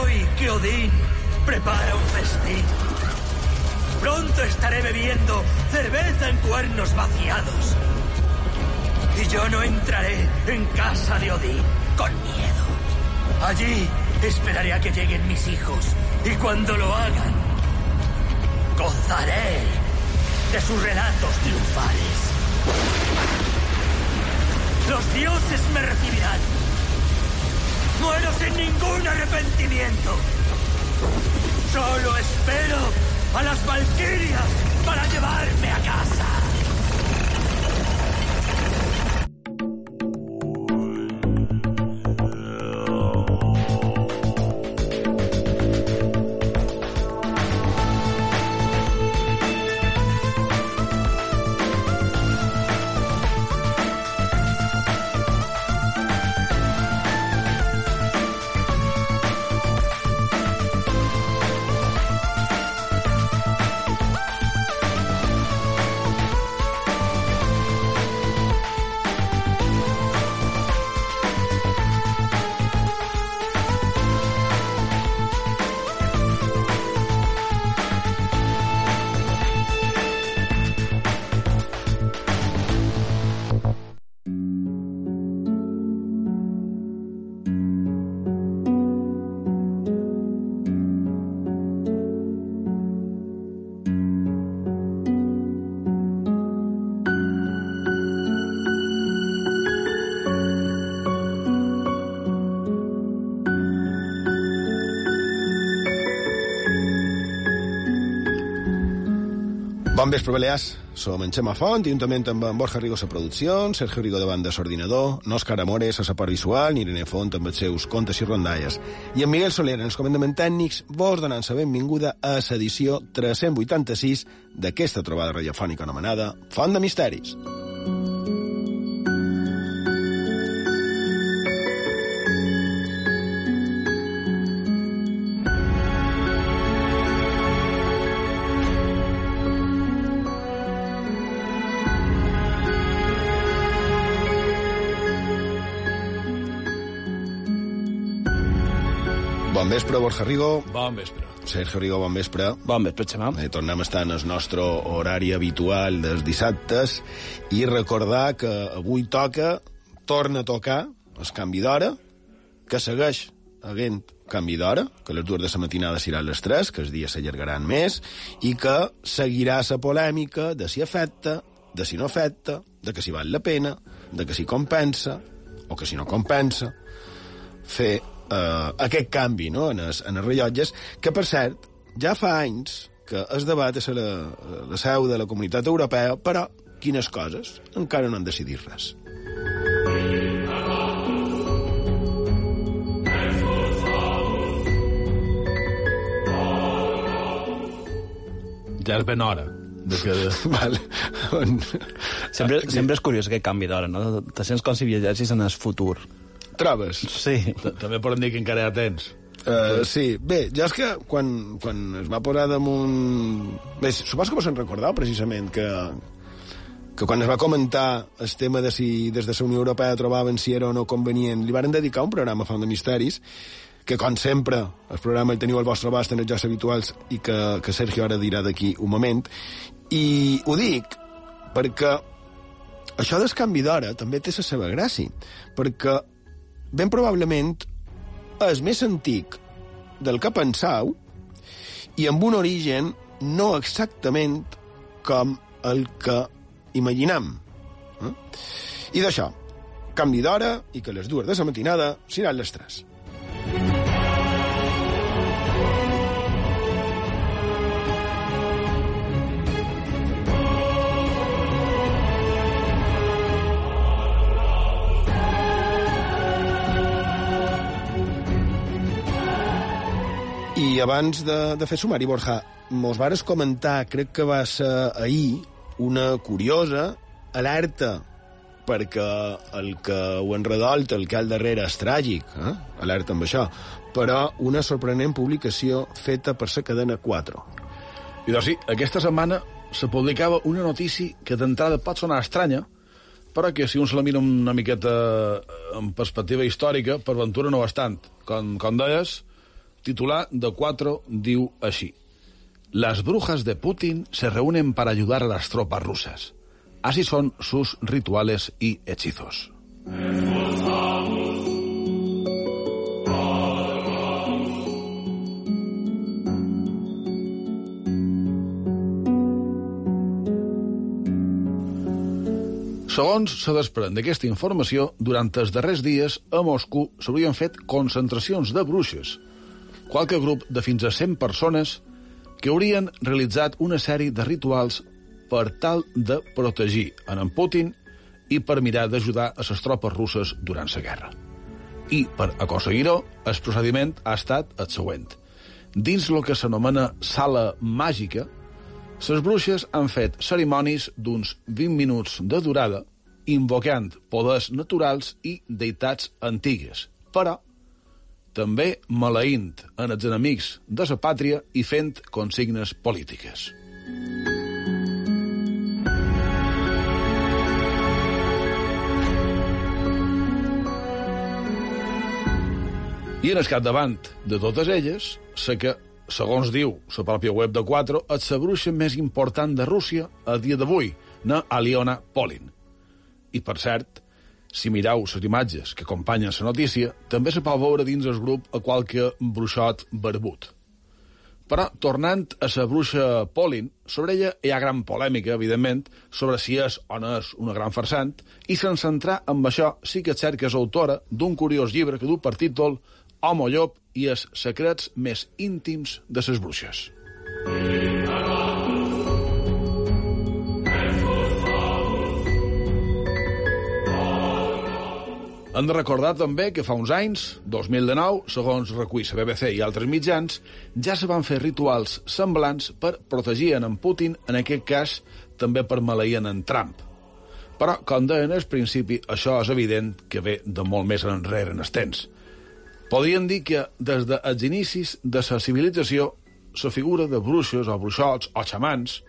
hoy que Odín prepara un festín. Pronto estaré bebiendo cerveza en cuernos vaciados. Y yo no entraré en casa de Odín con miedo. Allí esperaré a que lleguen mis hijos. Y cuando lo hagan, gozaré de sus relatos triunfales. Los dioses me recibirán. Muero sin ningún arrepentimiento. Solo espero a las valquirias para llevarme a casa. Bon vespre, Balears. Som en Xema Font, juntament amb en Borja producció, Sergio Rigo davant de l'ordinador, Òscar Amores a la part visual, Irene Font amb els seus contes i rondalles. I en Miguel Soler, en els comandaments tècnics, vos donant la benvinguda a l'edició 386 d'aquesta trobada radiofònica anomenada Font de Misteris. Vespre, Borja Rigo. Bon vespre. Sergio Rigo, bon vespre. Bon vespre, Xemà. Eh, tornem a estar en el nostre horari habitual dels dissabtes i recordar que avui toca, torna a tocar, el canvi d'hora, que segueix havent canvi d'hora, que les dues de la matinada seran les 3, que els dies s'allargaran més, i que seguirà la polèmica de si afecta, de si no afecta, de que si val la pena, de que si compensa, o que si no compensa, fer eh, aquest canvi no? en, els, en els rellotges, que, per cert, ja fa anys que es debat a la, la seu de la comunitat europea, però quines coses encara no han decidit res. Ja és ben hora. De que... vale. Sempre, sempre és curiós aquest canvi d'hora, no? Te sents com si viatgessis en el futur. Trobes? Sí. També poden dir que encara hi ha temps. Uh, sí, bé, ja és que quan, quan es va posar damunt... Bé, suposo que vos en recordeu, precisament, que, que quan es va comentar el tema de si des de la Unió Europea trobaven si era o no convenient, li varen dedicar un programa a Font de Misteris, que, com sempre, el programa el teniu al vostre abast en els jocs habituals i que, que Sergio ara dirà d'aquí un moment. I ho dic perquè això del canvi d'hora també té la seva gràcia, perquè ben probablement és més antic del que pensau i amb un origen no exactament com el que imaginam. Eh? I d'això, canvi d'hora i que les dues de la matinada seran les tres. I abans de, de fer sumari, Borja, mos vares comentar, crec que va ser ahir, una curiosa alerta perquè el que ho enredolt, el que al darrere és tràgic, eh? alerta amb això, però una sorprenent publicació feta per la cadena 4. I doncs sí, aquesta setmana se publicava una notícia que d'entrada pot sonar estranya, però que si un se la mira una miqueta en perspectiva històrica, per ventura no bastant. Com, com deies, titular de 4 diu així. Las brujas de Putin se reúnen para ayudar a las tropas rusas. Así son sus rituales y hechizos. Segons se desprèn d'aquesta informació, durant els darrers dies a Moscou s'haurien fet concentracions de bruixes, qualque grup de fins a 100 persones que haurien realitzat una sèrie de rituals per tal de protegir en en Putin i per mirar d'ajudar a les tropes russes durant la guerra. I, per aconseguir-ho, el procediment ha estat el següent. Dins el que s'anomena sala màgica, les bruixes han fet cerimonis d'uns 20 minuts de durada invocant poders naturals i deïtats antigues, però també maleint en els enemics de la pàtria i fent consignes polítiques. I en el capdavant de totes elles, sé que, segons diu la pròpia web de 4, és la bruixa més important de Rússia a dia d'avui, na Aliona Polin. I, per cert, si mireu les imatges que acompanyen la notícia, també se pot veure dins el grup a qualque bruixot barbut. Però, tornant a la bruixa Polin, sobre ella hi ha gran polèmica, evidentment, sobre si és o no és una gran farsant, i sense entrar amb això sí que és cert que és autora d'un curiós llibre que du per títol Homo Llop i els secrets més íntims de les bruixes. Hem de recordar també que fa uns anys, 2019, segons recull la BBC i altres mitjans, ja se van fer rituals semblants per protegir en Putin, en aquest cas també per maleir en Trump. Però, com deien al principi, això és evident que ve de molt més enrere en els temps. Podríem dir que des dels inicis de la civilització la figura de bruixes o bruixots o xamans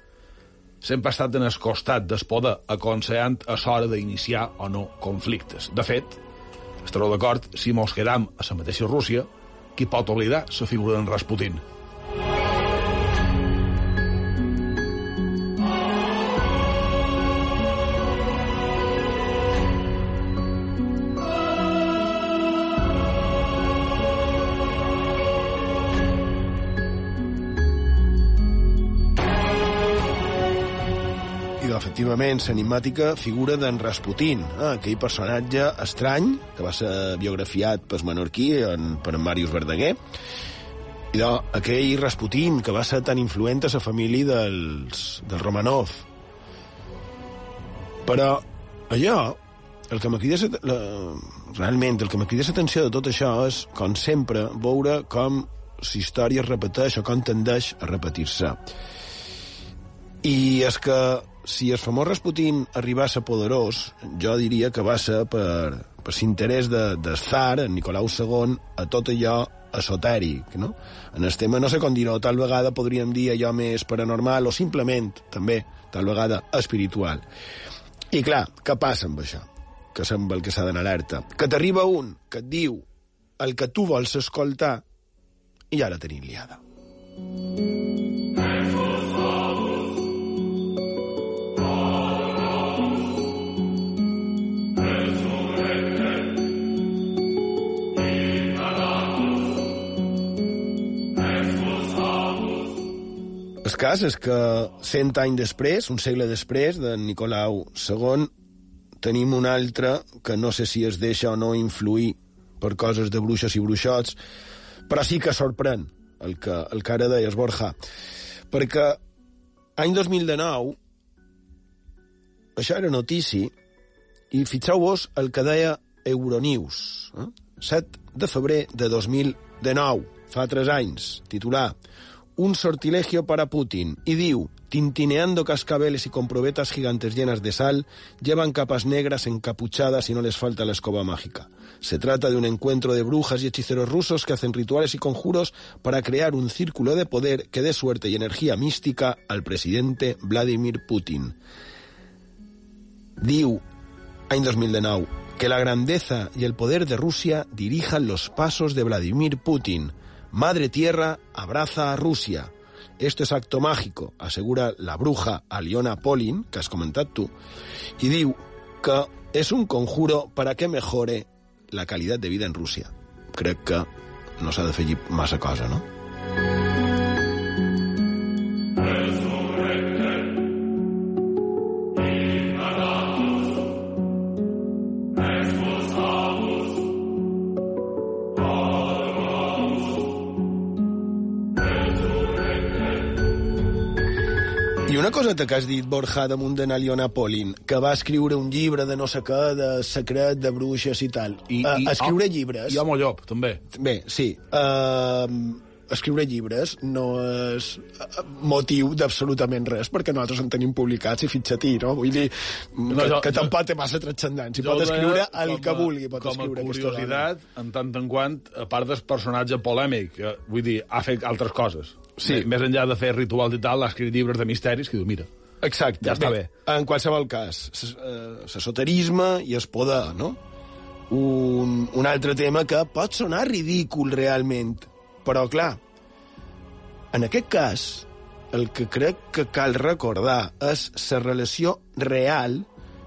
sempre ha estat en el costat del poder, aconsejant a l'hora d'iniciar o no conflictes. De fet, estareu d'acord si mos quedam a la mateixa Rússia, qui pot oblidar la figura d'en Rasputin? Efectivament, l'enigmàtica figura d'en Rasputin, eh, aquell personatge estrany que va ser biografiat per menorquí en, per en Màrius Verdaguer, i de, aquell Rasputin que va ser tan influent a la família dels, dels Romanov. Però allò, el que crida la, realment, el que me crida l'atenció de tot això és, com sempre, veure com la història es repeteix o com tendeix a repetir-se. I és que si el famós Rasputin arribà a ser poderós, jo diria que va ser per, per l'interès de, de Tsar, en Nicolau II, a tot allò esotèric, no? En el tema, no sé com dir-ho, tal vegada podríem dir allò més paranormal o simplement, també, tal vegada, espiritual. I clar, què passa amb això? Que sembla el que s'ha d'anar alerta. Que t'arriba un que et diu el que tu vols escoltar i ja la tenim liada. Cas és que cent anys després, un segle després, de Nicolau II, tenim un altre que no sé si es deixa o no influir per coses de bruixes i bruixots, però sí que sorprèn el que, el que ara deies, Borja. Perquè any 2019, això era notícia, i fixeu-vos el que deia Euronews, eh? 7 de febrer de 2019, fa 3 anys, titular un sortilegio para Putin, y diu, tintineando cascabeles y con probetas gigantes llenas de sal, llevan capas negras encapuchadas y no les falta la escoba mágica. Se trata de un encuentro de brujas y hechiceros rusos que hacen rituales y conjuros para crear un círculo de poder que dé suerte y energía mística al presidente Vladimir Putin. Diu, any 2019, que la grandeza y el poder de Rusia dirijan los pasos de Vladimir Putin, Madre Tierra abraza a Rusia. Esto es acto mágico, assegura la bruja Aliona Polin, que has comentat tu, i diu que és un conjuro para que mejore la qualitat de vida en Rússia. Crec que no s'ha de fer massa cosa, no? Una coseta que has dit, Borja, damunt de Naliona Polin, que va escriure un llibre de no sé què, de secret, de bruixes i tal. I, uh, i, escriure oh, llibres... I Home Llop, també. Bé, sí. Uh, escriure llibres no és eh, motiu d'absolutament res, perquè nosaltres en tenim publicats i fitxatí, no? Vull dir no, que, jo, que tampoc té massa transcendència. Pot escriure el que vulgui, pot com escriure a curiositat, en tant en quant, a part del personatge polèmic, vull dir, ha fet altres coses. Sí. Més enllà de fer rituals i tal, ha escrit llibres de misteris que diu, mira, Exacte. Ja està bé. En qualsevol cas, l'esoterisme i el poder, no? Un, un altre tema que pot sonar ridícul realment, però clar, en aquest cas, el que crec que cal recordar és la relació real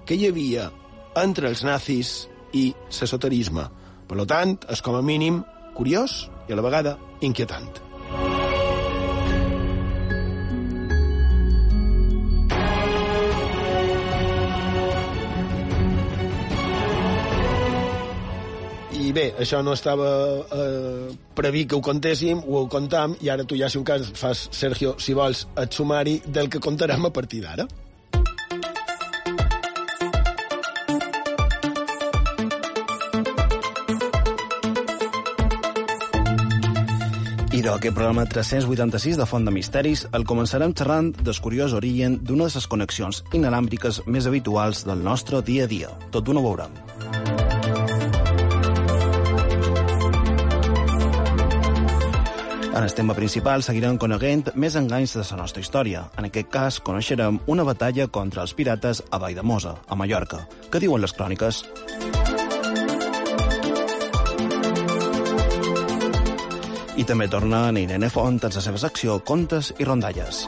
que hi havia entre els nazis i l'esoterisme. Per tant, és com a mínim curiós i a la vegada inquietant. I bé, això no estava eh, previst que ho contéssim, ho contam, i ara tu ja, si un cas, fas, Sergio, si vols, el sumari del que contarem a partir d'ara. I d'aquest programa 386 de Font de Misteris el començarem xerrant del curiós origen d'una de les connexions inalàmbriques més habituals del nostre dia a dia. Tot d'una ho veurem. En el tema principal seguirem coneguent més enganys de la nostra història. En aquest cas, coneixerem una batalla contra els pirates a Valldemosa, a Mallorca. Què diuen les cròniques? I també torna en Irene Font en la seva secció Contes i Rondalles.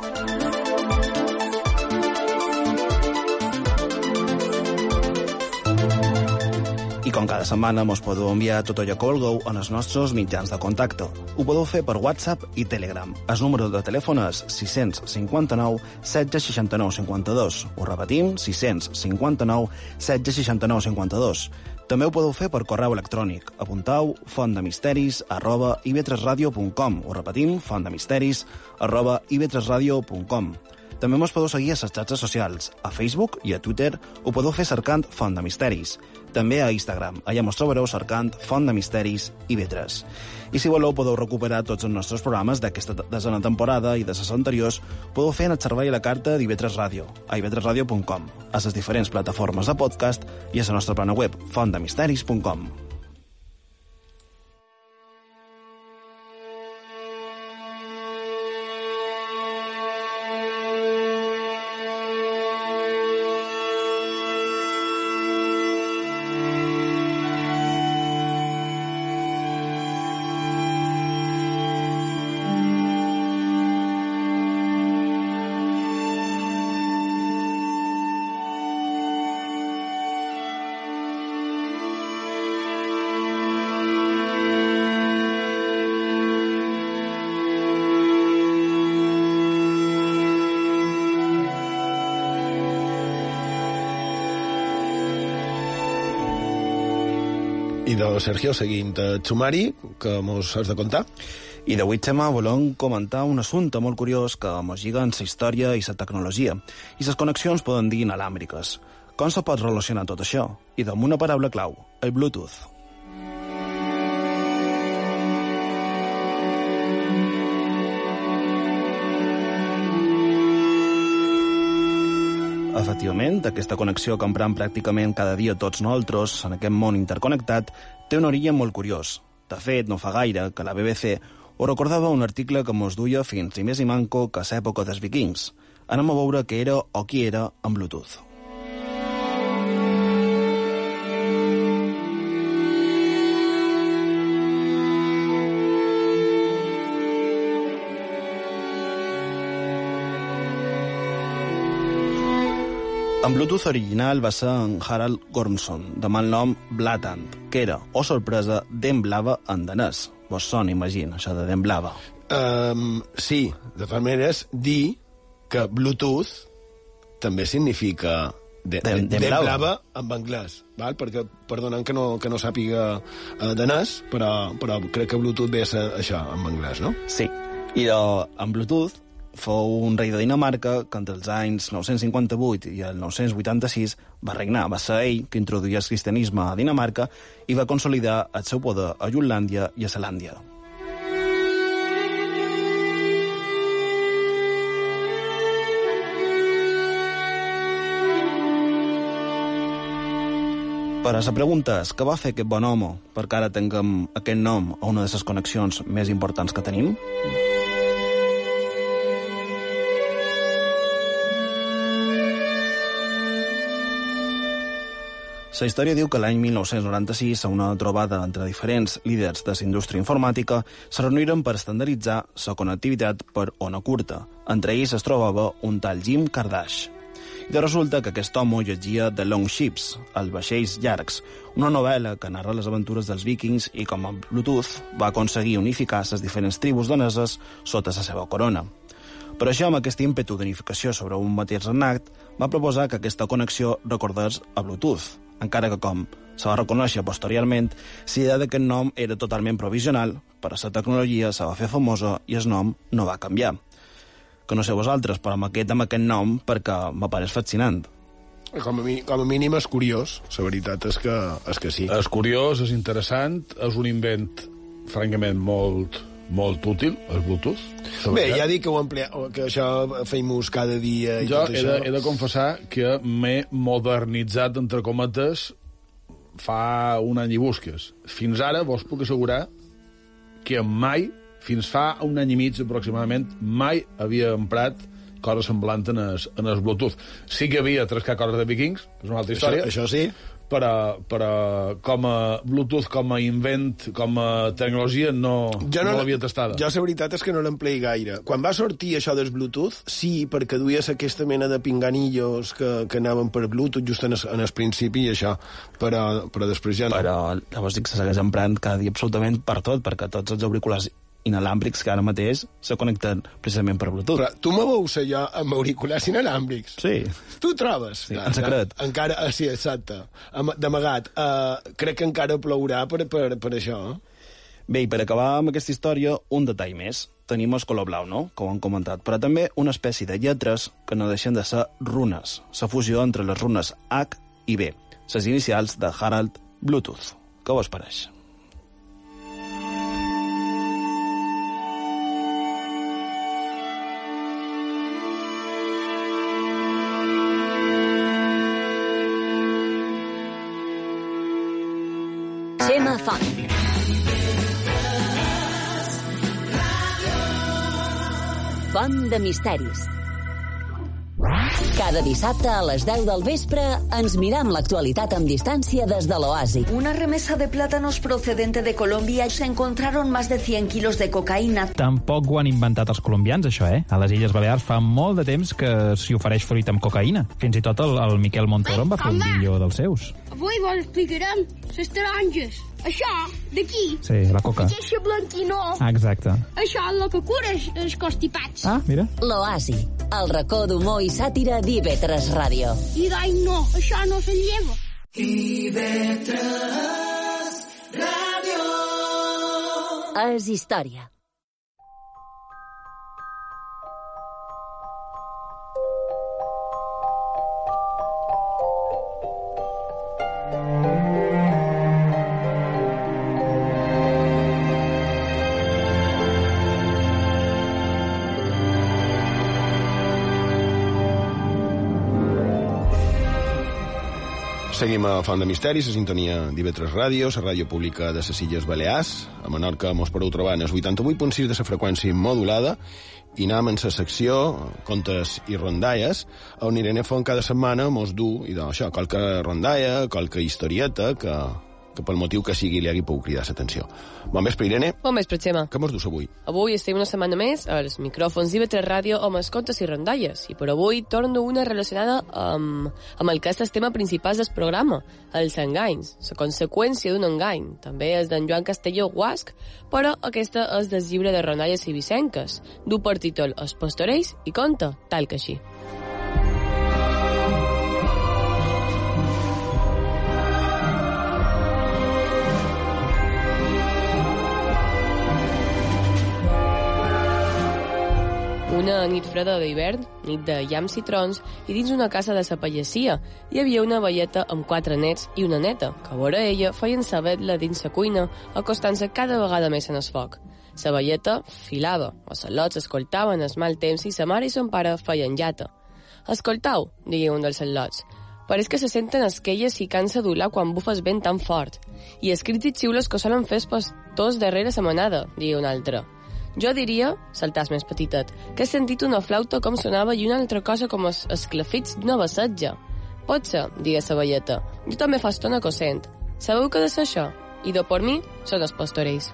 I com cada setmana mos podeu enviar tot allò que vulgueu en els nostres mitjans de contacte. Ho podeu fer per WhatsApp i Telegram. El número de telèfon és 659 1669 52. Ho repetim, 659 1669 52. També ho podeu fer per correu electrònic. Apuntau fontdemisteris arroba ivetresradio.com. Ho repetim, fontdemisteris arroba ivetresradio.com. També mos podeu seguir a les xarxes socials. A Facebook i a Twitter ho podeu fer cercant Font de Misteris. També a Instagram. Allà mos trobareu cercant Font de Misteris i Vetres. I si voleu podeu recuperar tots els nostres programes d'aquesta desena temporada i de les anteriors podeu fer en el servei a la carta d'Ivetres Ràdio, a ivetresradio.com, a les diferents plataformes de podcast i a la nostra plana web fontdemisteris.com. De Sergio, seguint el sumari, que mos has de contar. I d'avui, Xema, volem comentar un assumpte molt curiós que mos lliga en la història i la tecnologia, i les connexions poden dir inalàmbriques. Com se pot relacionar tot això? I amb una paraula clau, el Bluetooth. Efectivament, aquesta connexió que emprem pràcticament cada dia tots nosaltres en aquest món interconnectat té un origen molt curiós. De fet, no fa gaire que la BBC ho recordava un article que mos duia fins i més i manco que a l'època dels vikings. Anem a veure què era o qui era en Bluetooth. En Bluetooth original va ser en Harald Gormson, de mal nom Blatant, que era, o oh sorpresa, dent blava en danès. Vos sona, imagina, això de dent blava. Um, sí, de totes maneres, dir que Bluetooth també significa de, de, De- de, blava. blava en anglès, val? perquè perdonen que no, que no sàpiga uh, danès, però, però crec que Bluetooth ve a ser això, en anglès, no? Sí. I de, en Bluetooth fou un rei de Dinamarca que entre els anys 958 i el 986 va regnar. Va ser ell que introduïa el cristianisme a Dinamarca i va consolidar el seu poder a Jutlàndia i a Zelàndia. Per a la pregunta és què va fer aquest bon home perquè ara tinguem aquest nom a una de les connexions més importants que tenim? La història diu que l'any 1996, a una trobada entre diferents líders de la indústria informàtica, se reuniren per estandarditzar la connectivitat per ona curta. Entre ells es trobava un tal Jim Kardash. I de resulta que aquest home llegia The Long Ships, els vaixells llargs, una novel·la que narra les aventures dels vikings i com a Bluetooth va aconseguir unificar les diferents tribus daneses sota la seva corona. Per això, amb aquest ímpetu d'unificació sobre un mateix regnat, va proposar que aquesta connexió recordés a Bluetooth, encara que, com se va reconèixer posteriorment, l'idea d'aquest nom era totalment provisional, però la tecnologia se va fer famosa i el nom no va canviar. Que no sé vosaltres, però amb aquest, amb aquest nom perquè m'apareix fascinant. Com a, mi, com a mínim és curiós, la veritat és que, és que sí. És curiós, és interessant, és un invent, francament, molt, molt útil, el Bluetooth. Bé, ja dic que, ho emplea, que això feim-nos cada dia i Jo tot he això. de, he de confessar que m'he modernitzat, entre cometes, fa un any i busques. Fins ara vos puc assegurar que mai, fins fa un any i mig aproximadament, mai havia emprat coses semblants en el, en el Bluetooth. Sí que havia trascat coses de vikings, és una altra Això, història, això sí. però, però com a Bluetooth, com a invent, com a tecnologia, no, no, no l'havia tastada. Jo la veritat és que no l'emplei gaire. Quan va sortir això del Bluetooth, sí, perquè duies aquesta mena de pinganillos que, que anaven per Bluetooth just en el, en el principi i això, però, però després ja no. Però llavors dic que se segueix emprant cada dia absolutament per tot, perquè tots els auriculars inalàmbrics que ara mateix se connecten precisament per Bluetooth. Però tu me veus allò amb auriculars inalàmbrics? Sí. Tu trobes? Sí, en secret. Encara, ah, sí, exacte. Am- D'amagat. Uh, crec que encara plourà per, per, per això. Bé, i per acabar amb aquesta història, un detall més. Tenim el color blau, no?, com han comentat, però també una espècie de lletres que no deixen de ser runes, la fusió entre les runes H i B, les inicials de Harald Bluetooth. Què vos pareix? De misteris. Cada dissabte a les 10 del vespre ens mirem l'actualitat amb distància des de l'Oasi. Una remesa de plátanos procedente de Colombia se encontraron más de 100 kilos de cocaína. Tampoc ho han inventat els colombians, això, eh? A les Illes Balears fa molt de temps que s'hi ofereix fruita amb cocaïna. Fins i tot el, el Miquel Montoro en va fer un vídeo dels seus. Avui vos explicarem les taronges. Això, d'aquí, Sí, la coca. aquesta blanquinó, Ah, exacte. això és el que cura els, els constipats. Ah, mira. L'Oasi, el racó d'humor i sàtira d'IV3 Ràdio. I d'any no, això no se lleva. És història. Seguim a Font de Misteris, a sintonia d'IV3 Ràdio, la ràdio pública de les Illes Balears. A Menorca mos podeu trobar en el 88.6 de la freqüència modulada i anem en la secció Contes i Rondalles, on Irene Font cada setmana mos du, i d'això, qualque rondalla, qualque historieta que, que pel motiu que sigui li hagi pogut cridar l'atenció. Bon vespre, Irene. Bon vespre, Xema. Què mos dus avui? Avui estem una setmana més als micròfons d'IV3 Ràdio amb escoltes i rondalles. I per avui torno una relacionada amb, amb el que és el tema principal del programa, els enganys, la conseqüència d'un engany. També és d'en Joan Castelló Guasc, però aquesta és del llibre de rondalles i vicenques. Du per títol Els pastorells i conta tal que així. Una nit freda d'hivern, nit de llams i trons, i dins una casa de sa pallacia hi havia una velleta amb quatre nets i una neta, que a veure ella feien saber-la dins sa cuina, acostant-se cada vegada més en el foc. Sa velleta filava, els al·lots escoltaven el mal temps i sa mare i son pare feien llata. Escoltau, digué un dels al·lots, pareix que se senten esquelles i cansa d'olar quan bufes vent tan fort. I els crits i xiules que solen fer els darrere sa manada, digué un altre. Jo diria, saltàs més petitet, que he sentit una flauta com sonava i una altra cosa com els esclafits d'una bassetja. Pot ser, digué la velleta. Jo també fa estona que ho sent. Sabeu què ha de ser això? I de per mi són els pastorells.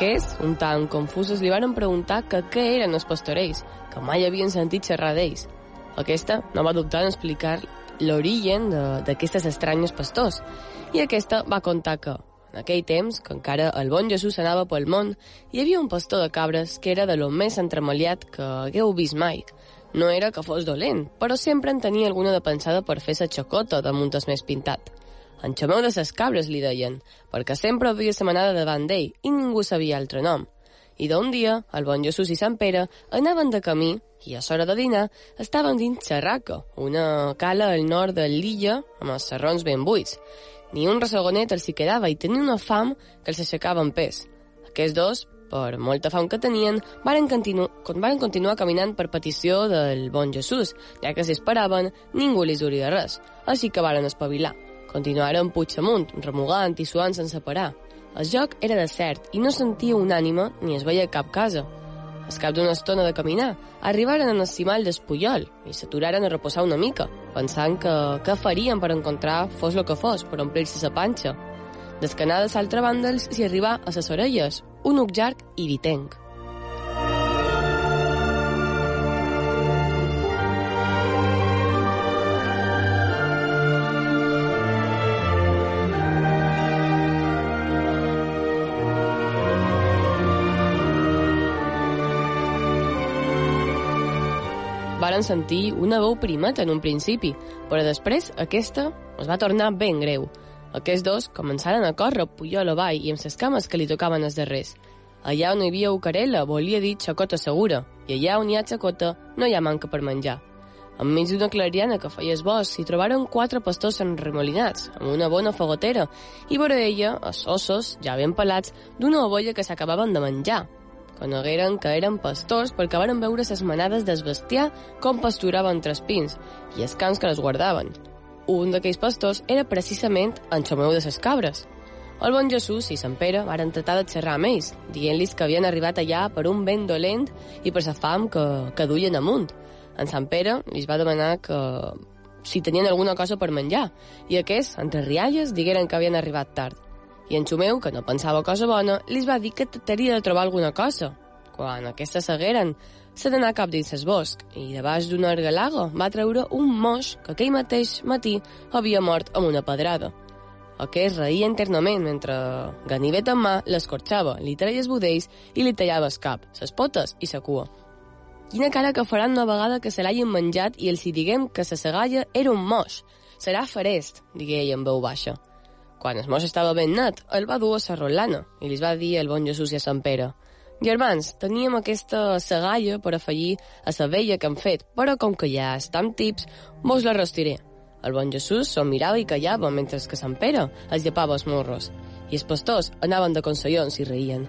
Aquests, un tant confusos, li van preguntar que què eren els pastorells, que mai havien sentit xerrar d'ells. Aquesta no va dubtar en explicar l'origen d'aquestes estranyes pastors, i aquesta va contar que, en aquell temps, que encara el bon Jesús anava pel món, hi havia un pastor de cabres que era de lo més entremaliat que hagueu vist mai. No era que fos dolent, però sempre en tenia alguna de pensada per fer sa xacota damunt el més pintat. En xameu de ses cabres, li deien, perquè sempre havia semanada davant d'ell i ningú sabia altre nom. I d'un dia, el bon Jesús i Sant Pere anaven de camí i a l'hora de dinar estaven dins Xerraca, una cala al nord de l'illa amb els serrons ben buits. Ni un ressegonet els hi quedava i tenia una fam que els aixecava en pes. Aquests dos, per molta fam que tenien, varen, continu varen continuar caminant per petició del bon Jesús, ja que si esperaven, ningú li duria res, així que varen espavilar. Continuaren puig amunt, remugant i suant sense parar. El joc era desert i no sentia un ànima ni es veia cap casa. Al cap d'una estona de caminar, arribaren en el cimall d'Espuyol i s'aturaren a reposar una mica, pensant que què farien per encontrar fos lo que fos, per omplir-se la panxa. Descanada a l'altra banda s'hi arribà a les orelles, un uc llarg i vitenc. Sentir una veu primeta en un principi, però després aquesta es va tornar ben greu. Aquests dos començaren a córrer pujol avall i amb les cames que li tocaven els darrers. Allà on hi havia ucarela volia dir xacota segura, i allà on hi ha xacota no hi ha manca per menjar. Enmig d'una clariana que feia el bosc s'hi trobaren quatre pastors enremolinats, amb una bona fogotera, i vora ella, els ossos, ja ben pelats, d'una ovolla que s'acabaven de menjar, conegueren que eren pastors perquè varen veure ses manades del bestiar com pasturaven entre els pins i els cans que les guardaven. Un d'aquells pastors era precisament en Xomeu de ses cabres. El bon Jesús i Sant Pere varen tratar de xerrar amb ells, dient-los que havien arribat allà per un vent dolent i per la fam que, que duien amunt. En Sant Pere li va demanar que si tenien alguna cosa per menjar, i aquests, entre rialles, digueren que havien arribat tard i en Xumeu, que no pensava cosa bona, li va dir que tractaria de trobar alguna cosa. Quan aquesta segueren, s'ha d'anar cap dins el bosc i de baix d'una argalaga va treure un moix que aquell mateix matí havia mort amb una pedrada. Aquest reia internament mentre, ganivet en mà, l'escorxava, li treia els budells i li tallava el cap, les potes i la cua. Quina cara que faran una vegada que se l'hagin menjat i els hi diguem que la segalla era un moix. Serà farest, digué ell en veu baixa. Quan el moix estava ben net, el va dur a la Rolana i li va dir el bon Jesús i a Sant Pere Germans, teníem aquesta segalla per afegir a la vella que hem fet, però com que ja estan tips, mos la rostiré. El bon Jesús s'ho mirava i callava, mentre que Sant Pere es llepava els morros, i els pastors anaven de consellons i reien.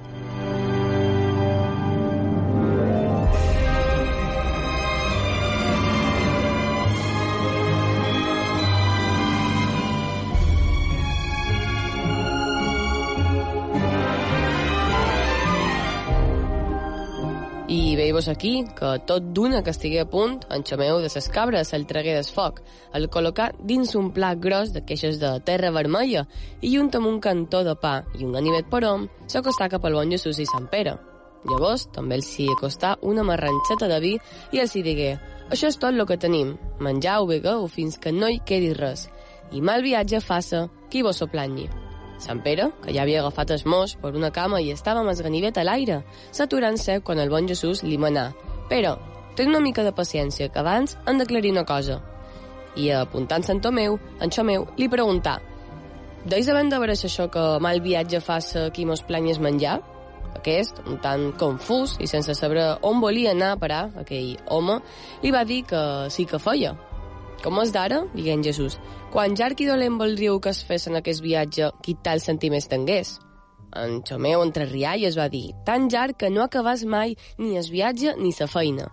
I veig aquí que tot d'una que estigui a punt, en xameu de ses cabres el tragué del foc, el col·locar dins un plat gros de queixes de terra vermella i junt amb un cantó de pa i un ganivet per hom, s'acostà cap al bon Jesús i Sant Pere. Llavors, també els hi acostà una marranxeta de vi i els hi digué «Això és tot el que tenim, menjau, begueu fins que no hi quedi res, i mal viatge faça qui vos soplanyi». Sant Pere, que ja havia agafat el mos per una cama i estava amb el ganivet a l'aire, s'aturant-se quan el bon Jesús li manà «Però, ten una mica de paciència, que abans han d'aclarir una cosa». I apuntant Sant Tomeu, en Xomeu li preguntà «Deis havent de veure això que mal viatge faça qui mos planyes menjar?» Aquest, un tant confús i sense saber on volia anar a parar aquell home, li va dir que sí que feia. Com és d'ara, digué Jesús, quan ja qui dolent voldríeu que es fes en aquest viatge, qui tal sentiments tingués? En Xomeu entre rialles va dir, tan llarg que no acabàs mai ni es viatge ni sa feina.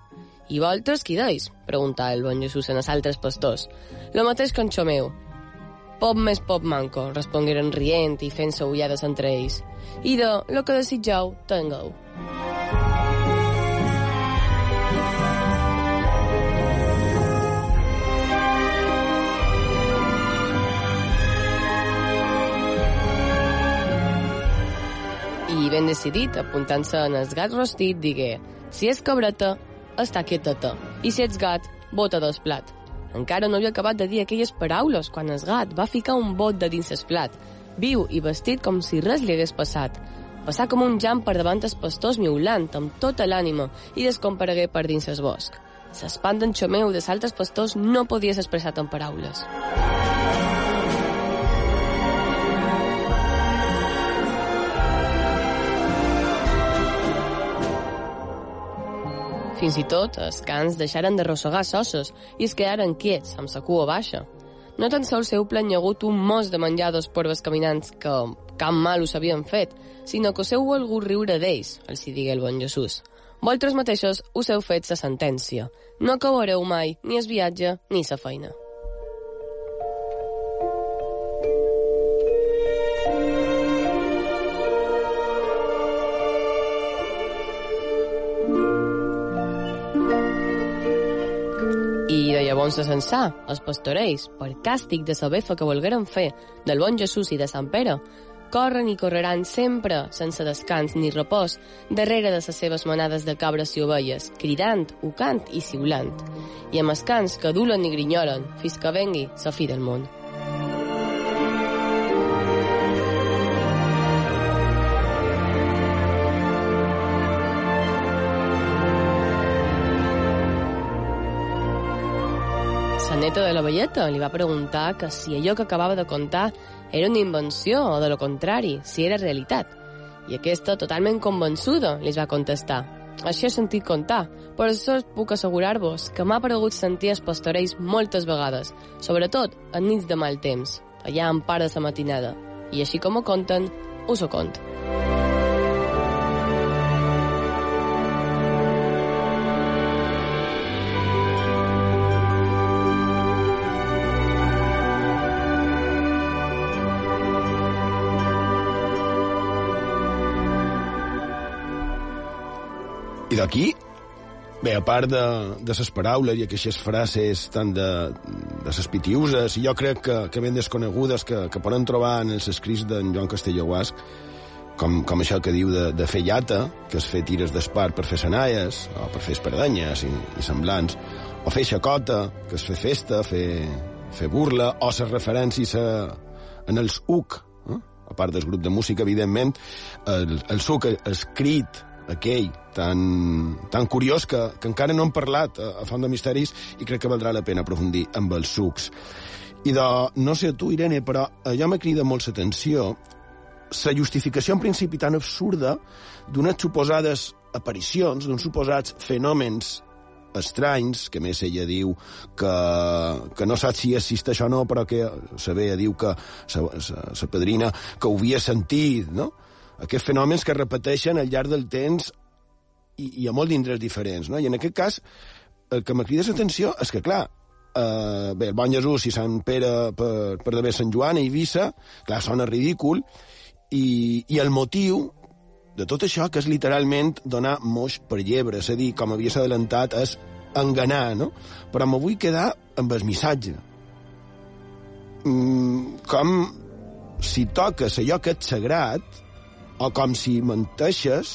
I vosaltres qui deis? preguntà el bon Jesús en els altres pastors. Lo mateix que en Xomeu. Pop més pop manco, respongueren rient i fent-se ullades entre ells. I lo que desitjau, tingueu. Ben decidit, apuntant-se en el gat rostit, digué si és cabreta, està quieteta, i si ets gat, bota dos plat. Encara no havia acabat de dir aquelles paraules quan el gat va ficar un bot de dins el plat, viu i vestit com si res li hagués passat. Passà com un jam per davant els pastors miulant amb tota l'ànima i descomparegué per dins el bosc. L'espant d'en Xomeu de altres pastors no podia ser expressat en paraules. Fins i tot, els cans deixaren de rossegar sosses i es quedaren quiets, amb sa cua baixa. No tan sols heu planyegut un mos de menjar dos porves caminants que cap mal us havien fet, sinó que us heu volgut riure d'ells, els hi digué el bon Jesús. Vosaltres mateixos us heu fet sa sentència. No acabareu mai ni es viatge ni sa feina. I de llavors de Censà, els pastorells, per càstig de la que volgueren fer del bon Jesús i de Sant Pere, corren i correran sempre, sense descans ni repòs, darrere de les seves manades de cabres i ovelles, cridant, ucant i siulant, i amb els cants que dulen i grinyolen, fins que vengui la fi del món. La velleta li va preguntar que si allò que acabava de contar era una invenció o, de lo contrari, si era realitat. I aquesta, totalment convençuda, li va contestar. Això he sentit contar, però això puc assegurar-vos que m'ha paregut sentir els pastorells moltes vegades, sobretot en nits de mal temps, allà en part de la matinada. I així com ho conten, us ho conto. I d'aquí, bé, a part de, de ses paraules i aquestes frases tan de, de ses pitiuses, i jo crec que, que ben desconegudes que, que poden trobar en els escrits d'en Joan Castelló Guasc, com, com això que diu de, de fer llata, que és fer tires d'espart per fer senaies, o per fer espardenyes i, i semblants, o fer xacota, que és fer festa, fer, fer burla, o les referències a, en els UC, eh? a part del grup de música, evidentment, el, el suc escrit aquell tan, tan curiós que, que encara no hem parlat a, a Font de Misteris i crec que valdrà la pena aprofundir amb els sucs. I de, no sé tu, Irene, però allò m'ha cridat molt l'atenció la justificació en principi tan absurda d'unes suposades aparicions, d'uns suposats fenòmens estranys, que més ella diu que, que no sap si existeix o no, però que la Bea diu que la padrina que ho havia sentit, no? Aquests fenòmens que repeteixen al llarg del temps i, i a molt d'indrets diferents, no? I en aquest cas, el que m'ha cridat l'atenció és que, clar, eh, bé, el Bon Jesús i Sant Pere per, per d'haver Sant Joan a Eivissa, clar, sona ridícul, i, i el motiu de tot això, que és literalment donar moix per llebre, és a dir, com havies adelantat, és enganar, no? Però me vull quedar amb el missatge. Mm, com si toques allò que és sagrat, o com si menteixes,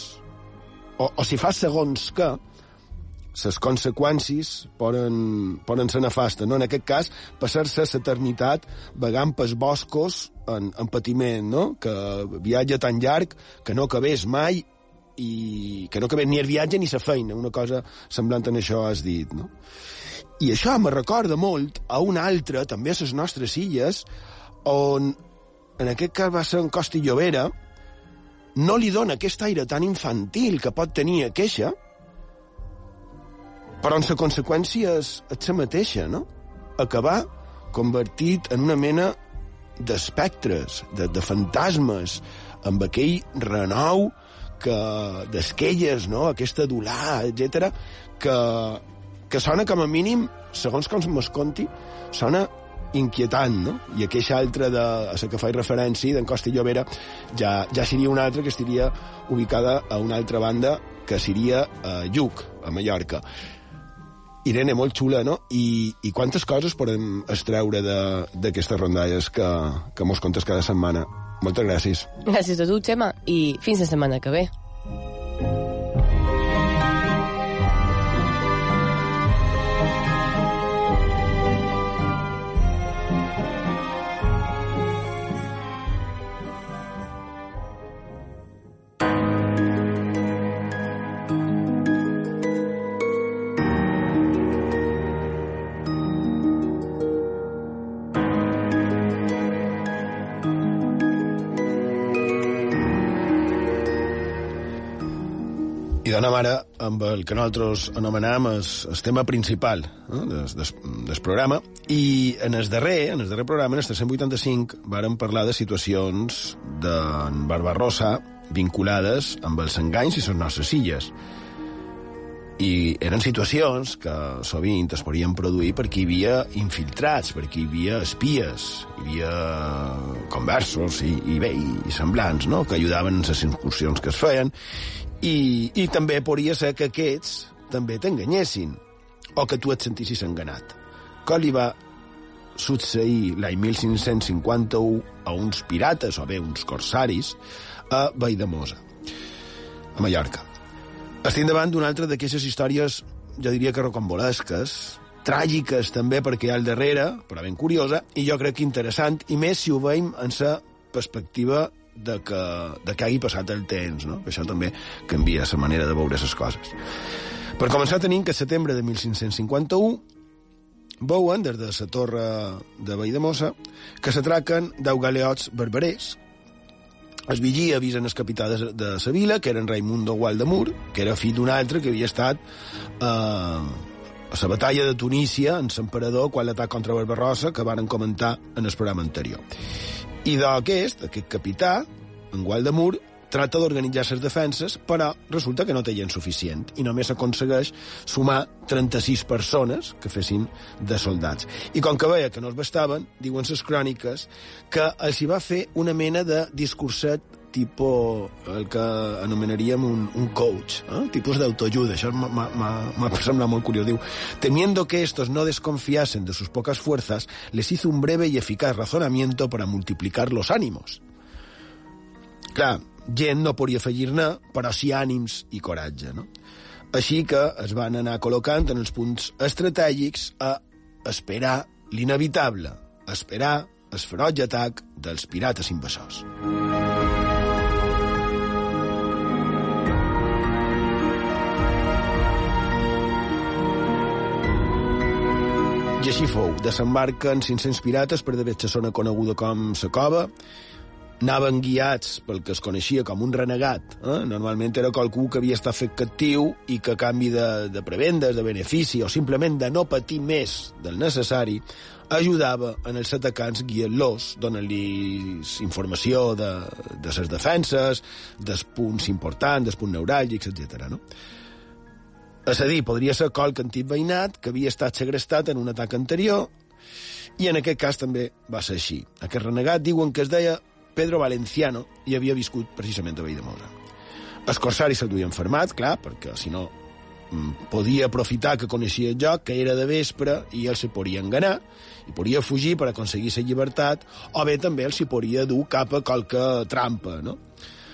o, o si fas segons que, les conseqüències poden, poden ser nefastes. No? En aquest cas, passar-se l'eternitat vagant pels boscos en, en patiment, no? que viatge tan llarg que no acabés mai i que no acabés ni el viatge ni la feina, una cosa semblant en això has dit. No? I això me recorda molt a una altra, també a les nostres illes, on en aquest cas va ser en Costa i Llobera, no li dona aquest aire tan infantil que pot tenir a queixa, però en la conseqüència és, és la mateixa, no? Acabar convertit en una mena d'espectres, de, de fantasmes, amb aquell renou que d'esquelles, no? aquesta dolà, etc que, que sona com a mínim, segons com me'ls conti, sona inquietant, no? I aquella altra de, a la que faig referència, d'en Costa i Llobera, ja, ja seria una altra que estaria ubicada a una altra banda, que seria a Lluc, a Mallorca. Irene, molt xula, no? I, i quantes coses podem extreure d'aquestes rondalles que, que mos contes cada setmana. Moltes gràcies. Gràcies a tu, Xema, i fins la setmana que ve. Amb el que nosaltres anomenem el, el tema principal eh, del, del, del programa. I en el darrer, en el darrer programa, en el 385, vàrem parlar de situacions d'en Barbarossa vinculades amb els enganys i les nostres illes. I eren situacions que sovint es podien produir perquè hi havia infiltrats, perquè hi havia espies, hi havia conversos i, i bé, i semblants, no?, que ajudaven en les incursions que es feien, i, i també podria ser que aquests també t'enganyessin, o que tu et sentissis enganat. Què li va succeir l'any 1551 a uns pirates, o bé uns corsaris, a Valldemosa, a Mallorca. Estem davant d'una altra d'aquestes històries, jo diria que rocambolesques, tràgiques també perquè hi ha al darrere, però ben curiosa, i jo crec que interessant, i més si ho veiem en la perspectiva de que, de que hagi passat el temps, no? que això també canvia la manera de veure les coses. Per començar tenim que setembre de 1551 veuen des de la torre de Valldemossa que s'atraquen deu galeots barberers es vigia avisen el capità de, de la vila, que era en Raimundo Gualdemur, que era fill d'un altre que havia estat eh, a la batalla de Tunísia en l'emperador quan l'atac contra Barbarossa que varen comentar en el programa anterior. I d'aquest, aquest capità, en Gualdemur, tracta d'organitzar les defenses, però resulta que no té gent suficient i només aconsegueix sumar 36 persones que fessin de soldats. I com que veia que no es bastaven, diuen les cròniques que els hi va fer una mena de discurset tipus el que anomenaríem un, un coach, eh? tipus d'autoajuda. Això m'ha semblat molt curiós. Diu, temiendo que estos no desconfiasen de sus pocas fuerzas, les hizo un breve y eficaz razonamiento para multiplicar los ánimos. Clar, gent no podia afegir-ne, però sí ànims i coratge, no? Així que es van anar col·locant en els punts estratègics a esperar l'inevitable, esperar el feroig atac dels pirates invasors. I així fou. Desembarquen 500 pirates per d'haver la zona coneguda com la cova, anaven guiats pel que es coneixia com un renegat. Eh? Normalment era qualcú que havia estat fet captiu i que a canvi de, de prebendes, de benefici o simplement de no patir més del necessari, ajudava en els atacants guiant-los, donant-los informació de, de les defenses, dels punts importants, dels punts neuràlgics, etc. No? És a dir, podria ser qualque antic veïnat que havia estat segrestat en un atac anterior i en aquest cas també va ser així. Aquest renegat diuen que es deia Pedro Valenciano i havia viscut precisament a Valldemosa. El corsari se duia enfermat, clar, perquè si no mm, podia aprofitar que coneixia el joc, que era de vespre, i ell se podria enganar, i podria fugir per aconseguir la llibertat, o bé també el s'hi podria dur cap a qualque trampa, no?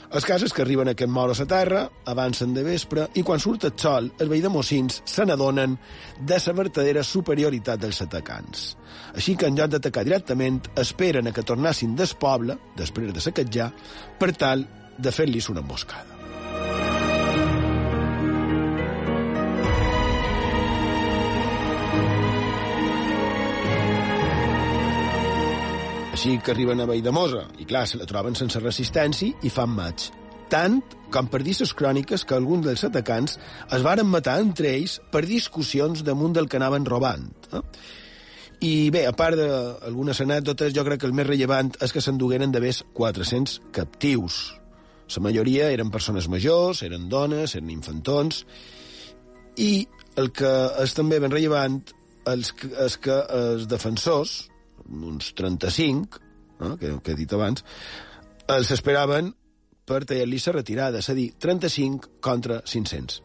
Els casos que arriben aquest moros a terra, avancen de vespre, i quan surt el sol, els veïns de Mossins se n'adonen de la verdadera superioritat dels atacants. Així que en lloc d'atacar directament, esperen a que tornassin del poble, després de saquejar, per tal de fer-los una emboscada. Així que arriben a Valldemosa, i clar, se la troben sense resistència i fan maig. Tant com per dir cròniques que alguns dels atacants es varen matar entre ells per discussions damunt del que anaven robant. Eh? I bé, a part d'algunes anècdotes, jo crec que el més rellevant és que s'endugueren més 400 captius. La majoria eren persones majors, eren dones, eren infantons, i el que és també ben rellevant és que els defensors, uns 35, eh, que, que he dit abans, els esperaven per tallar-li la retirada, és a dir, 35 contra 500.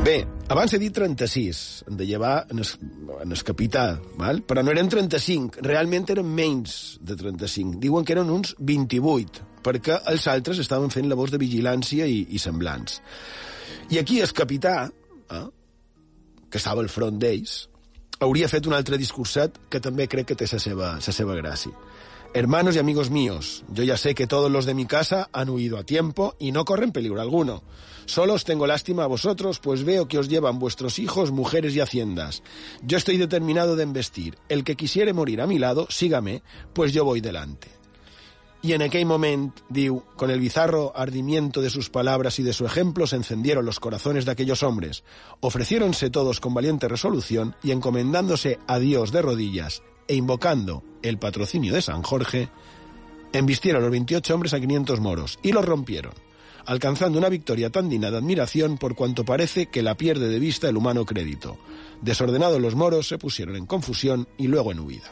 Bé, abans he dit 36, en de llevar en el, en el capità, val? però no eren 35, realment eren menys de 35. Diuen que eren uns 28, perquè els altres estaven fent labors de vigilància i, i semblants. I aquí el capità, eh, que estava al front d'ells, hauria fet un altre discurset que també crec que té la seva, la seva. Hermanos y amigos míos, yo ya sé que todos los de mi casa han huido a tiempo y no corren peligro alguno. Solo os tengo lástima a vosotros, pues veo que os llevan vuestros hijos, mujeres y haciendas. Yo estoy determinado de embestir. El que quisiere morir a mi lado, sígame, pues yo voy delante. Y en aquel momento, diu, con el bizarro ardimiento de sus palabras y de su ejemplo se encendieron los corazones de aquellos hombres. Ofreciéronse todos con valiente resolución y encomendándose a Dios de rodillas e invocando el patrocinio de San Jorge, embistieron los 28 hombres a 500 moros y los rompieron, alcanzando una victoria tan digna de admiración por cuanto parece que la pierde de vista el humano crédito. Desordenados los moros se pusieron en confusión y luego en huida.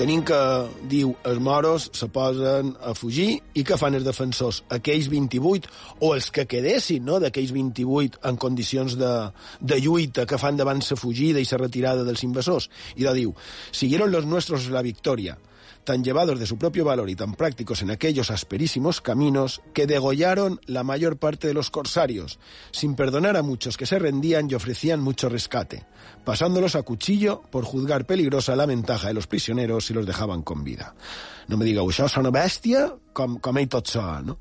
Tenim que, diu, els moros se posen a fugir i que fan els defensors? Aquells 28, o els que quedessin, no?, d'aquells 28 en condicions de, de lluita que fan davant la fugida i la retirada dels invasors. I de diu, siguieron los nuestros la victoria, tan llevados de su propio valor y tan prácticos en aquellos asperísimos caminos que degollaron la mayor parte de los corsarios, sin perdonar a muchos que se rendían y ofrecían mucho rescate, pasándolos a cuchillo por juzgar peligrosa la ventaja de los prisioneros si los dejaban con vida. No me digueu, això sona bèstia, com, com ell tot no?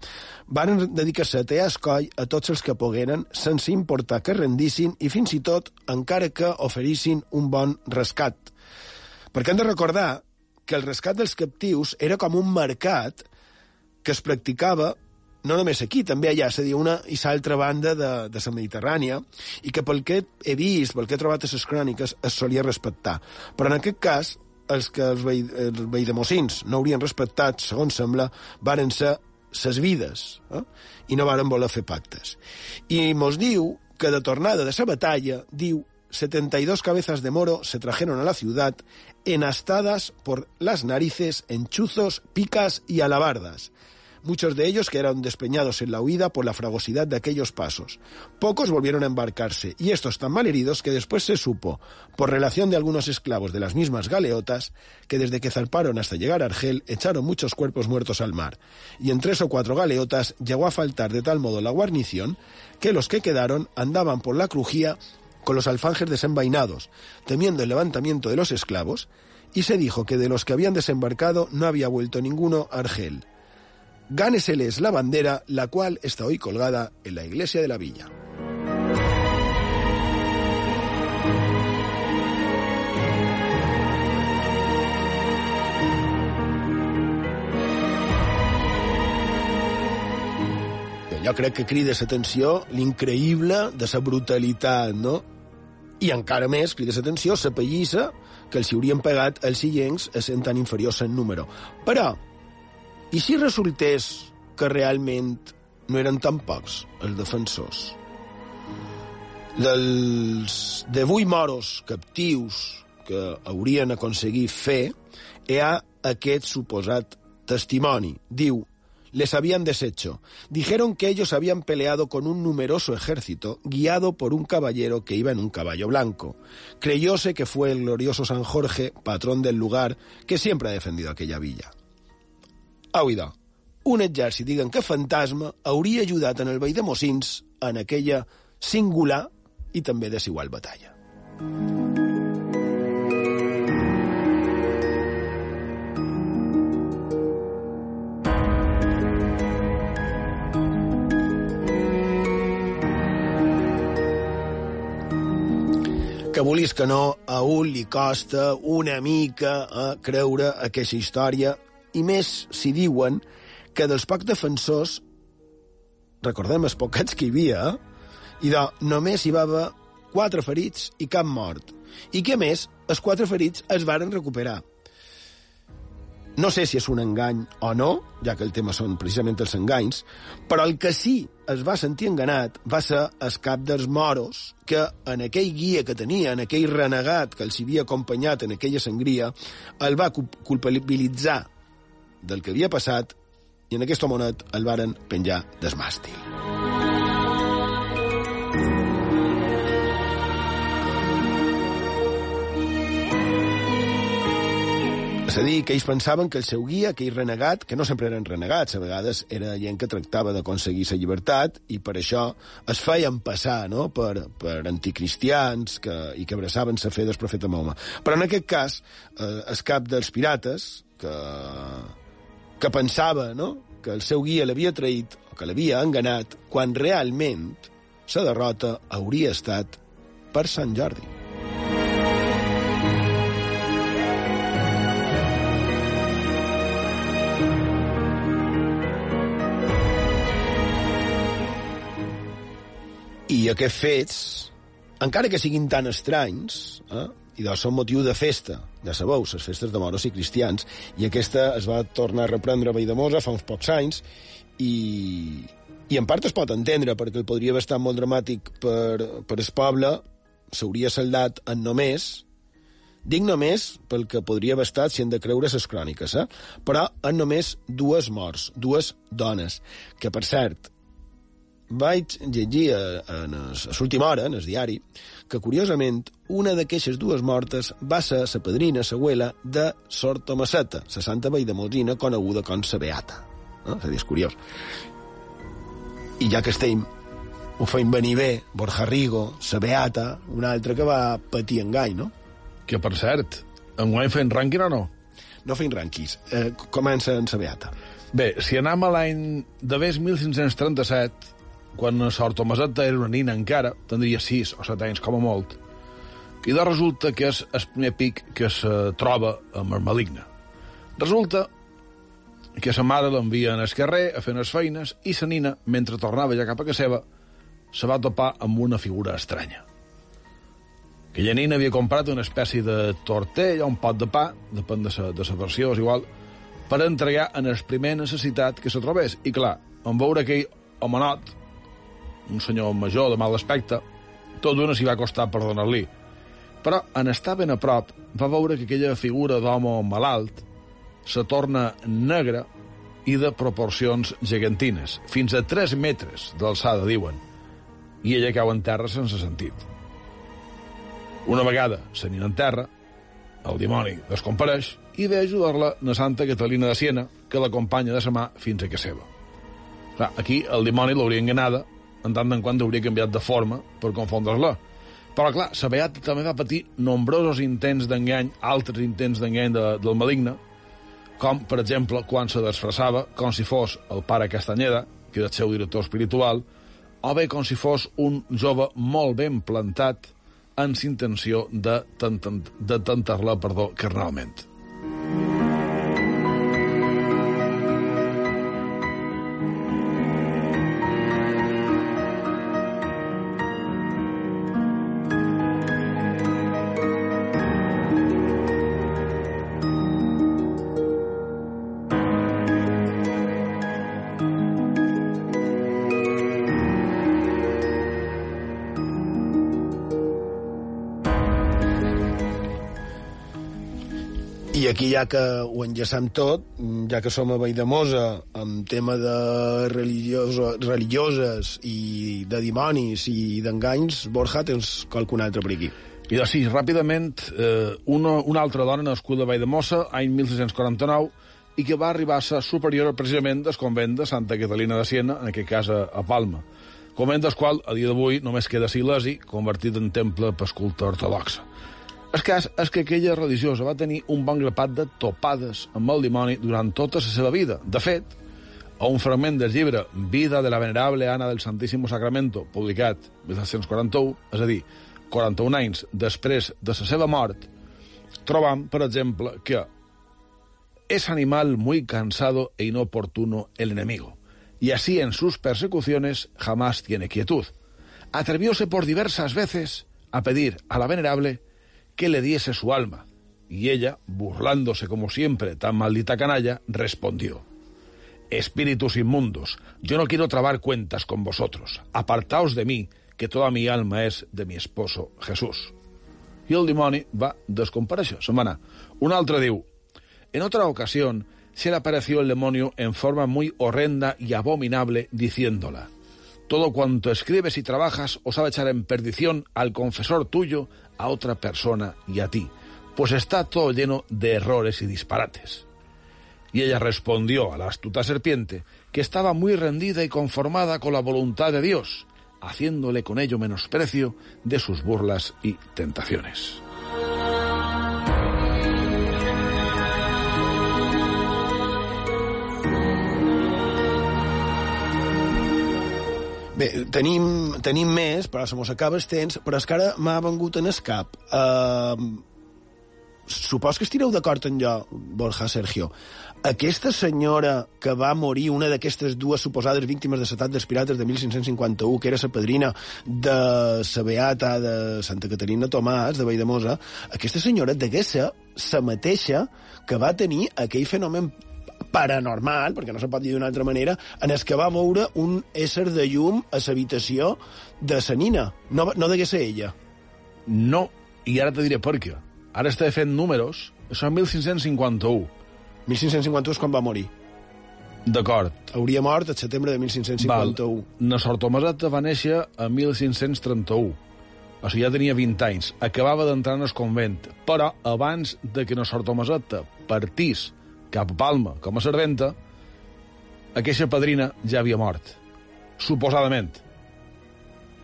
Van dedicar-se a tear a tots els que pogueren, sense importar que rendissin i fins i tot encara que oferissin un bon rescat. Perquè hem de recordar que el rescat dels captius era com un mercat que es practicava no només aquí, també allà, és a dir, una i l'altra banda de, de la Mediterrània, i que pel que he vist, pel que he trobat a les cròniques, es solia respectar. Però en aquest cas, els que els, vei, els veidemocins no haurien respectat, segons sembla, varen ser ses vides, eh? i no varen voler fer pactes. I mos diu que de tornada de la batalla, diu 72 cabezas de moro se trajeron a la ciudad enastadas por las narices en chuzos, picas y alabardas. Muchos de ellos quedaron despeñados en la huida por la fragosidad de aquellos pasos. Pocos volvieron a embarcarse, y estos tan mal heridos que después se supo, por relación de algunos esclavos de las mismas galeotas, que desde que zarparon hasta llegar a Argel echaron muchos cuerpos muertos al mar, y en tres o cuatro galeotas llegó a faltar de tal modo la guarnición que los que quedaron andaban por la crujía con los alfanjes desenvainados, temiendo el levantamiento de los esclavos, y se dijo que de los que habían desembarcado no había vuelto ninguno a Argel. Gáneseles la bandera, la cual está hoy colgada en la iglesia de la villa. Jo crec que crida l'atenció l'increïble de la brutalitat, no? I encara més crida l'atenció la pallissa que els haurien pagat els illencs sent tan inferiors en número. Però, i si resultés que realment no eren tan pocs els defensors? Dels 18 moros captius que haurien aconseguit fer, hi ha aquest suposat testimoni. Diu, les habían deshecho. Dijeron que ellos habían peleado con un numeroso ejército guiado por un caballero que iba en un caballo blanco. Creyóse que fue el glorioso San Jorge, patrón del lugar, que siempre ha defendido aquella villa. Au, idò, un exèrcit, diguen que fantasma, hauria ajudat en el veí de Mossins en aquella singular i també desigual batalla. Que vulguis que no, a un li costa una mica a creure aquesta història, i més si diuen que dels pocs defensors, recordem els poquets que hi havia, eh? i de, només hi va haver quatre ferits i cap mort. I que, a més, els quatre ferits es varen recuperar. No sé si és un engany o no, ja que el tema són precisament els enganys, però el que sí es va sentir enganat va ser el cap dels moros, que en aquell guia que tenia, en aquell renegat que els havia acompanyat en aquella sangria, el va culpabilitzar del que havia passat i en aquest homonet el varen penjar desmàstil. És a dir, que ells pensaven que el seu guia, aquell renegat, que no sempre eren renegats, a vegades era gent que tractava d'aconseguir la llibertat i per això es feien passar no? per, per anticristians que, i que abraçaven la fe del profeta Mahoma. Però en aquest cas, eh, el cap dels pirates, que, que pensava no? que el seu guia l'havia traït o que l'havia enganat, quan realment la derrota hauria estat per Sant Jordi. Aquests fets, encara que siguin tan estranys, eh, i doncs són motiu de festa, ja sabeu, les festes de moros i cristians, i aquesta es va tornar a reprendre a Valldemosa fa uns pocs anys, i, i en part es pot entendre, perquè podria haver estat molt dramàtic per, per el poble, s'hauria saldat en només, dic només pel que podria haver estat si hem de creure les cròniques, eh? però en només dues morts, dues dones, que per cert, vaig llegir a, a l'última hora, en el diari, que, curiosament, una d'aquestes dues mortes va ser la padrina, l'abuela, de Sor Tomaseta, la santa Molsina, coneguda com la Beata. No? És a dir, és curiós. I ja que estem, ho feim venir bé, Borja Rigo, la Beata, una altra que va patir engany, no? Que, per cert, enguany fent rànquing o no? No fem rànquings. Eh, comença en la Beata. Bé, si anem a l'any de 1537, quan Sor Tomaseta era una nina encara, tindria 6 o 7 anys com a molt, i de resulta que és el primer pic que se troba amb el maligne. Resulta que sa mare l'envia en el carrer a fer les feines i sa nina, mentre tornava ja cap a casa seva, se va topar amb una figura estranya. Aquella nina havia comprat una espècie de tortell o un pot de pa, depèn de la de sa versió, és igual, per entregar en el primer necessitat que se trobés. I clar, en veure aquell homenot, un senyor major de mal aspecte, tot d'una s'hi va costar perdonar-li. Però, en estar ben a prop, va veure que aquella figura d'home malalt se torna negra i de proporcions gegantines, fins a 3 metres d'alçada, diuen, i ella cau en terra sense sentit. Una vegada n'hi en terra, el dimoni descompareix i ve ajudar-la na Santa Catalina de Siena, que l'acompanya de sa mà fins a casa seva. Clar, aquí el dimoni l'hauria enganada en tant en quant hauria canviat de forma per confondre-la. Però, clar, la Beata també va patir nombrosos intents d'engany, altres intents d'engany de, del maligne, com, per exemple, quan se disfressava com si fos el pare Castanyeda, que era el seu director espiritual, o bé com si fos un jove molt ben plantat amb intenció de, de tentar-la, perdó, carnalment. Aquí, ja que ho enllaçam tot, ja que som a Valldemosa, amb tema de religioso, religioses i de dimonis i d'enganys, Borja, tens qualcun altre per aquí. I doncs sí, ràpidament, eh, una, una altra dona nascuda a Valldemossa, any 1649, i que va arribar a ser superior precisament del convent de Santa Catalina de Siena, en aquest cas a, a Palma. Convent del qual, a dia d'avui, només queda Silesi, convertit en temple per culte ortodoxa. El cas és que aquella religiosa va tenir un bon grapat de topades amb el dimoni durant tota la seva vida. De fet, a un fragment del llibre Vida de la venerable Ana del Santíssimo Sacramento, publicat 1741, és a dir, 41 anys després de la seva mort, trobam, per exemple, que es animal muy cansado e inoportuno el enemigo, y así en sus persecuciones jamás tiene quietud. Atrevióse por diversas veces a pedir a la venerable que le diese su alma, y ella, burlándose como siempre tan maldita canalla, respondió, Espíritus inmundos, yo no quiero trabar cuentas con vosotros, apartaos de mí, que toda mi alma es de mi esposo Jesús. Y el dimoni va descomparèixer, se'n va anar. Un altre en otra ocasión se le apareció el demonio en forma muy horrenda y abominable, diciéndola, todo cuanto escribes y trabajas os ha de echar en perdición al confesor tuyo, a otra persona y a ti, pues está todo lleno de errores y disparates. Y ella respondió a la astuta serpiente que estaba muy rendida y conformada con la voluntad de Dios, haciéndole con ello menosprecio de sus burlas y tentaciones. Bé, tenim, tenim més, però se mos acaba el temps, però és que ara m'ha vengut en el cap. Uh, supos que estireu d'acord en jo, Borja Sergio. Aquesta senyora que va morir, una d'aquestes dues suposades víctimes de l'atac dels pirates de 1551, que era la padrina de la beata de Santa Caterina Tomàs, de Valldemosa, aquesta senyora degué ser la mateixa que va tenir aquell fenomen paranormal, perquè no se pot dir d'una altra manera, en el que va veure un ésser de llum a l'habitació de sa nina. No, no degué ser ella. No, i ara te diré per què. Ara està fent números, això en 1551. 1551 és quan va morir. D'acord. Hauria mort el setembre de 1551. Val. Na Sor Tomaseta va néixer a 1531. O sigui, ja tenia 20 anys. Acabava d'entrar en el convent. Però abans de que na Sor Tomaseta partís cap a Palma com a serventa, aquesta padrina ja havia mort. Suposadament.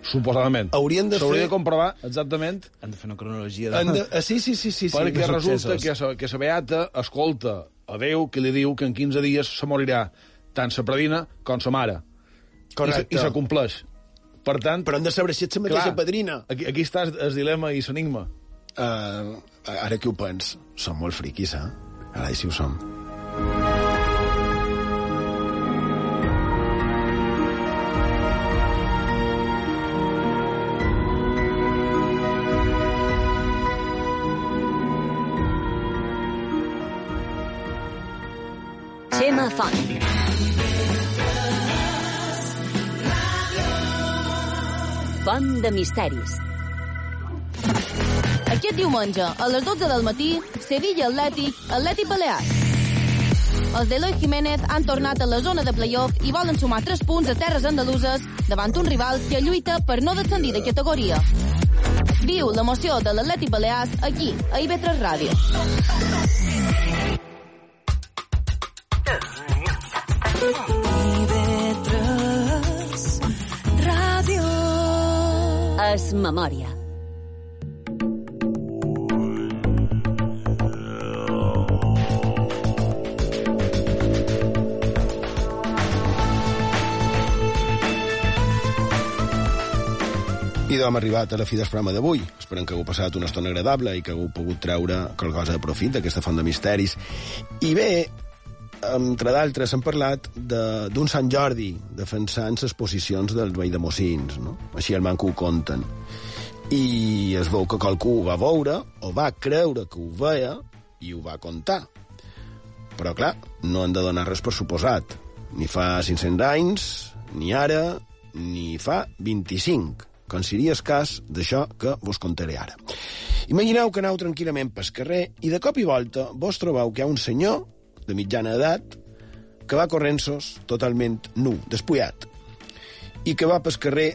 Suposadament. Haurien de S'hauria fer- de comprovar exactament Han de fer una cronologia de... Han de... ah, Sí, sí, sí, sí. sí. perquè de resulta que sa, que sa beata escolta a Déu que li diu que en 15 dies se morirà tant sa predina com sa mare. Correcte. I se, i se compleix. Per tant... Però hem de saber si ets la mateixa clar, padrina. Aquí, aquí està el dilema i l'enigma. Uh, ara que ho pens, som molt friquis, eh? Ara sí ho som. Misteris. Aquest diumenge, a les 12 del matí, Sevilla Atlètic, Atlètic Balears. Els d'Eloi Jiménez han tornat a la zona de playoff i volen sumar 3 punts a terres andaluses davant un rival que lluita per no descendir de categoria. Viu l'emoció de l'Atlètic Balears aquí, a IB3 Ràdio. Memòria. I hem arribat a la fi del programa d'avui. Esperem que hagueu passat una estona agradable i que hagueu pogut treure qualque cosa de profit d'aquesta font de misteris. I bé, entre d'altres, hem parlat de- d'un Sant Jordi defensant les posicions dels veïdemocins, no? Així el manco ho conten. I es veu que qualcú ho va veure, o va creure que ho veia, i ho va contar. Però, clar, no han de donar res per suposat. Ni fa 500 anys, ni ara, ni fa 25, com seria el cas d'això que vos contaré ara. Imagineu que aneu tranquil·lament pel carrer i de cop i volta vos trobeu que hi ha un senyor de mitjana edat que va corrent-sos totalment nu, despullat, i que va pel carrer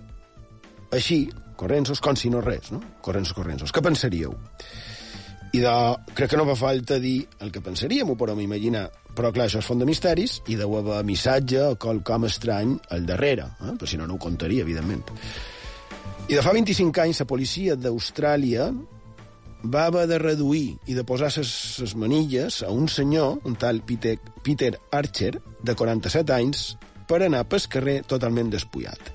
així, corrent-sos com si no res, no? Corrent-sos, corrent-sos. Què pensaríeu? I de... crec que no fa falta dir el que pensaríem, ho podem imaginar. Però, clar, això és font de misteris i deu haver missatge o qualcom estrany al darrere, eh? però si no, no ho contaria, evidentment. I de fa 25 anys, la policia d'Austràlia va haver de reduir i de posar les manilles a un senyor, un tal Peter, Peter Archer, de 47 anys, per anar pel carrer totalment despullat.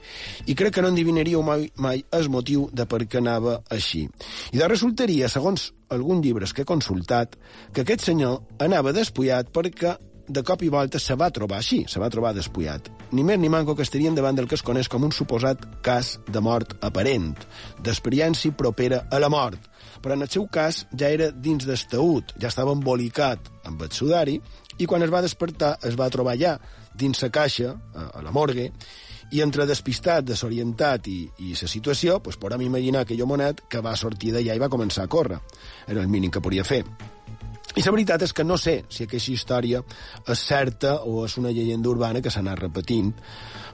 I crec que no endevinaríeu mai, mai el motiu de per què anava així. I de resultaria, segons alguns llibres que he consultat, que aquest senyor anava despullat perquè de cop i volta se va trobar així, se va trobar despullat. Ni més ni manco que estarien davant del que es coneix com un suposat cas de mort aparent, d'experiència propera a la mort. Però en el seu cas ja era dins d'estaut, ja estava embolicat amb el sudari, i quan es va despertar es va trobar ja dins la caixa, a, la morgue, i entre despistat, desorientat i, i la situació, doncs podem imaginar que jo monet que va sortir d'allà i va començar a córrer. Era el mínim que podia fer. I la veritat és que no sé si aquesta història és certa o és una llegenda urbana que s'ha anat repetint,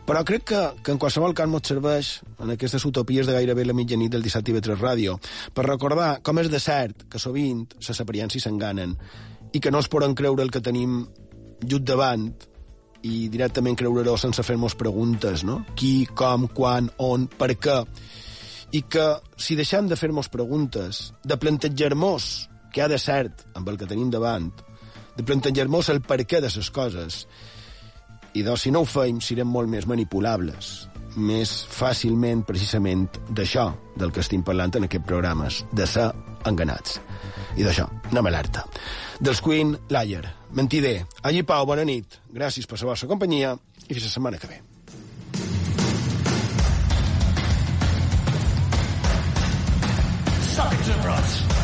però crec que, que en qualsevol cas ens serveix en aquestes utopies de gairebé la mitjanit del 17 TV3 Ràdio per recordar com és de cert que sovint les apariències s'enganen i que no es poden creure el que tenim just davant i directament creure-ho sense fer-nos preguntes, no? Qui, com, quan, on, per què? I que si deixem de fer-nos preguntes, de plantejar-nos que ha de cert amb el que tenim davant, de plantejar-nos el per què de les coses, i doncs, si no ho feim, serem molt més manipulables, més fàcilment, precisament, d'això del que estem parlant en aquests programes, de ser enganats. I d'això, anem alerta. Dels Queen, Liar, Mentider. Allí, Pau, bona nit. Gràcies per la vostra companyia i fins la setmana que ve. Suck it to the want